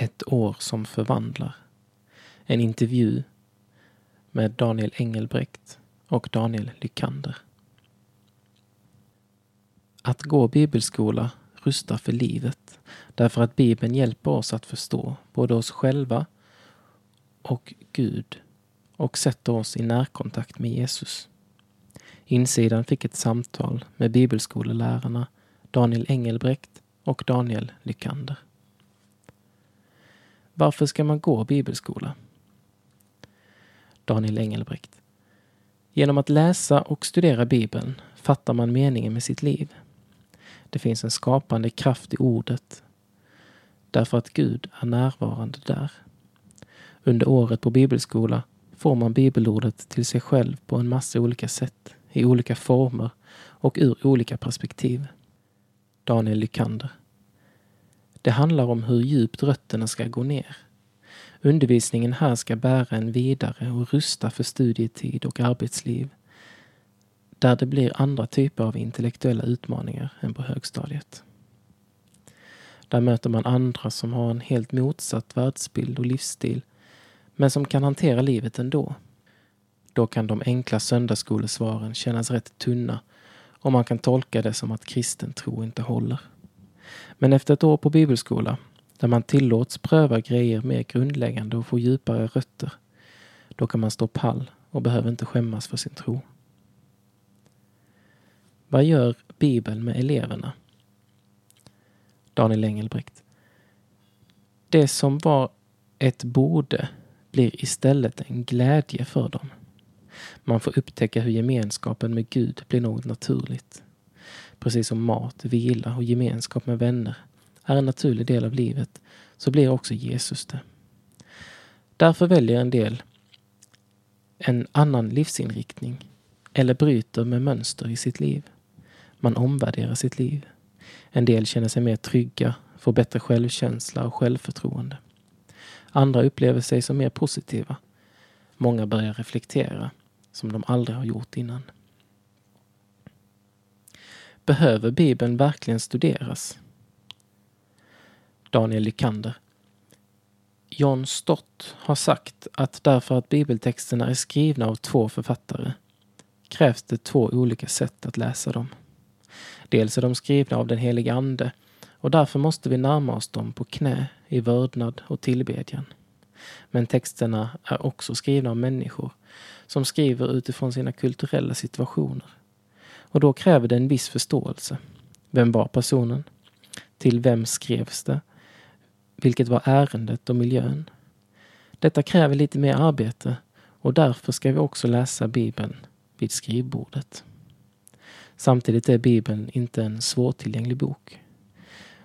Ett år som förvandlar. En intervju med Daniel Engelbrekt och Daniel Lykander. Att gå bibelskola rustar för livet därför att Bibeln hjälper oss att förstå både oss själva och Gud och sätter oss i närkontakt med Jesus. Insidan fick ett samtal med bibelskolelärarna Daniel Engelbrekt och Daniel Lykander. Varför ska man gå bibelskola? Daniel Engelbrekt. Genom att läsa och studera Bibeln fattar man meningen med sitt liv. Det finns en skapande kraft i ordet därför att Gud är närvarande där. Under året på bibelskola får man bibelordet till sig själv på en massa olika sätt, i olika former och ur olika perspektiv. Daniel Lykander. Det handlar om hur djupt rötterna ska gå ner. Undervisningen här ska bära en vidare och rusta för studietid och arbetsliv där det blir andra typer av intellektuella utmaningar än på högstadiet. Där möter man andra som har en helt motsatt världsbild och livsstil men som kan hantera livet ändå. Då kan de enkla söndagsskolesvaren kännas rätt tunna och man kan tolka det som att kristen tro inte håller. Men efter ett år på bibelskola, där man tillåts pröva grejer mer grundläggande och få djupare rötter, då kan man stå pall och behöver inte skämmas för sin tro. Vad gör Bibeln med eleverna? Daniel Engelbrekt. Det som var ett borde blir istället en glädje för dem. Man får upptäcka hur gemenskapen med Gud blir något naturligt. Precis som mat, vila och gemenskap med vänner är en naturlig del av livet så blir också Jesus det. Därför väljer en del en annan livsinriktning eller bryter med mönster i sitt liv. Man omvärderar sitt liv. En del känner sig mer trygga, får bättre självkänsla och självförtroende. Andra upplever sig som mer positiva. Många börjar reflektera som de aldrig har gjort innan. Behöver Bibeln verkligen studeras? Daniel Lykander. John Stott har sagt att därför att bibeltexterna är skrivna av två författare krävs det två olika sätt att läsa dem. Dels är de skrivna av den helige Ande och därför måste vi närma oss dem på knä i vördnad och tillbedjan. Men texterna är också skrivna av människor som skriver utifrån sina kulturella situationer. Och då kräver det en viss förståelse. Vem var personen? Till vem skrevs det? Vilket var ärendet och miljön? Detta kräver lite mer arbete och därför ska vi också läsa Bibeln vid skrivbordet. Samtidigt är Bibeln inte en svårtillgänglig bok.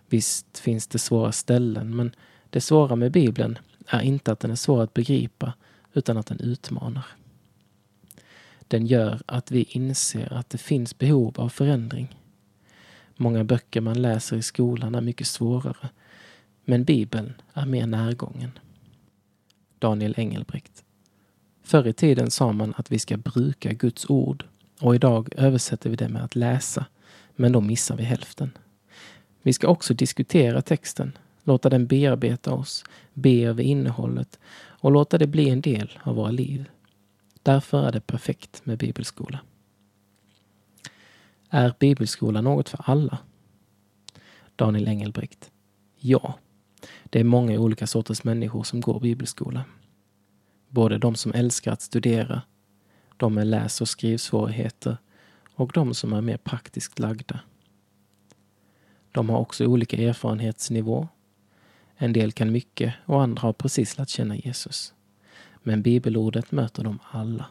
Visst finns det svåra ställen, men det svåra med Bibeln är inte att den är svår att begripa, utan att den utmanar. Den gör att vi inser att det finns behov av förändring. Många böcker man läser i skolan är mycket svårare, men Bibeln är mer närgången. Daniel Engelbrekt. Förr i tiden sa man att vi ska bruka Guds ord och idag översätter vi det med att läsa, men då missar vi hälften. Vi ska också diskutera texten, låta den bearbeta oss, be över innehållet och låta det bli en del av våra liv. Därför är det perfekt med bibelskola. Är bibelskola något för alla? Daniel Engelbrekt. Ja. Det är många olika sorters människor som går bibelskola. Både de som älskar att studera, de med läs och skrivsvårigheter och de som är mer praktiskt lagda. De har också olika erfarenhetsnivå. En del kan mycket och andra har precis lärt känna Jesus. Men bibelordet möter dem alla.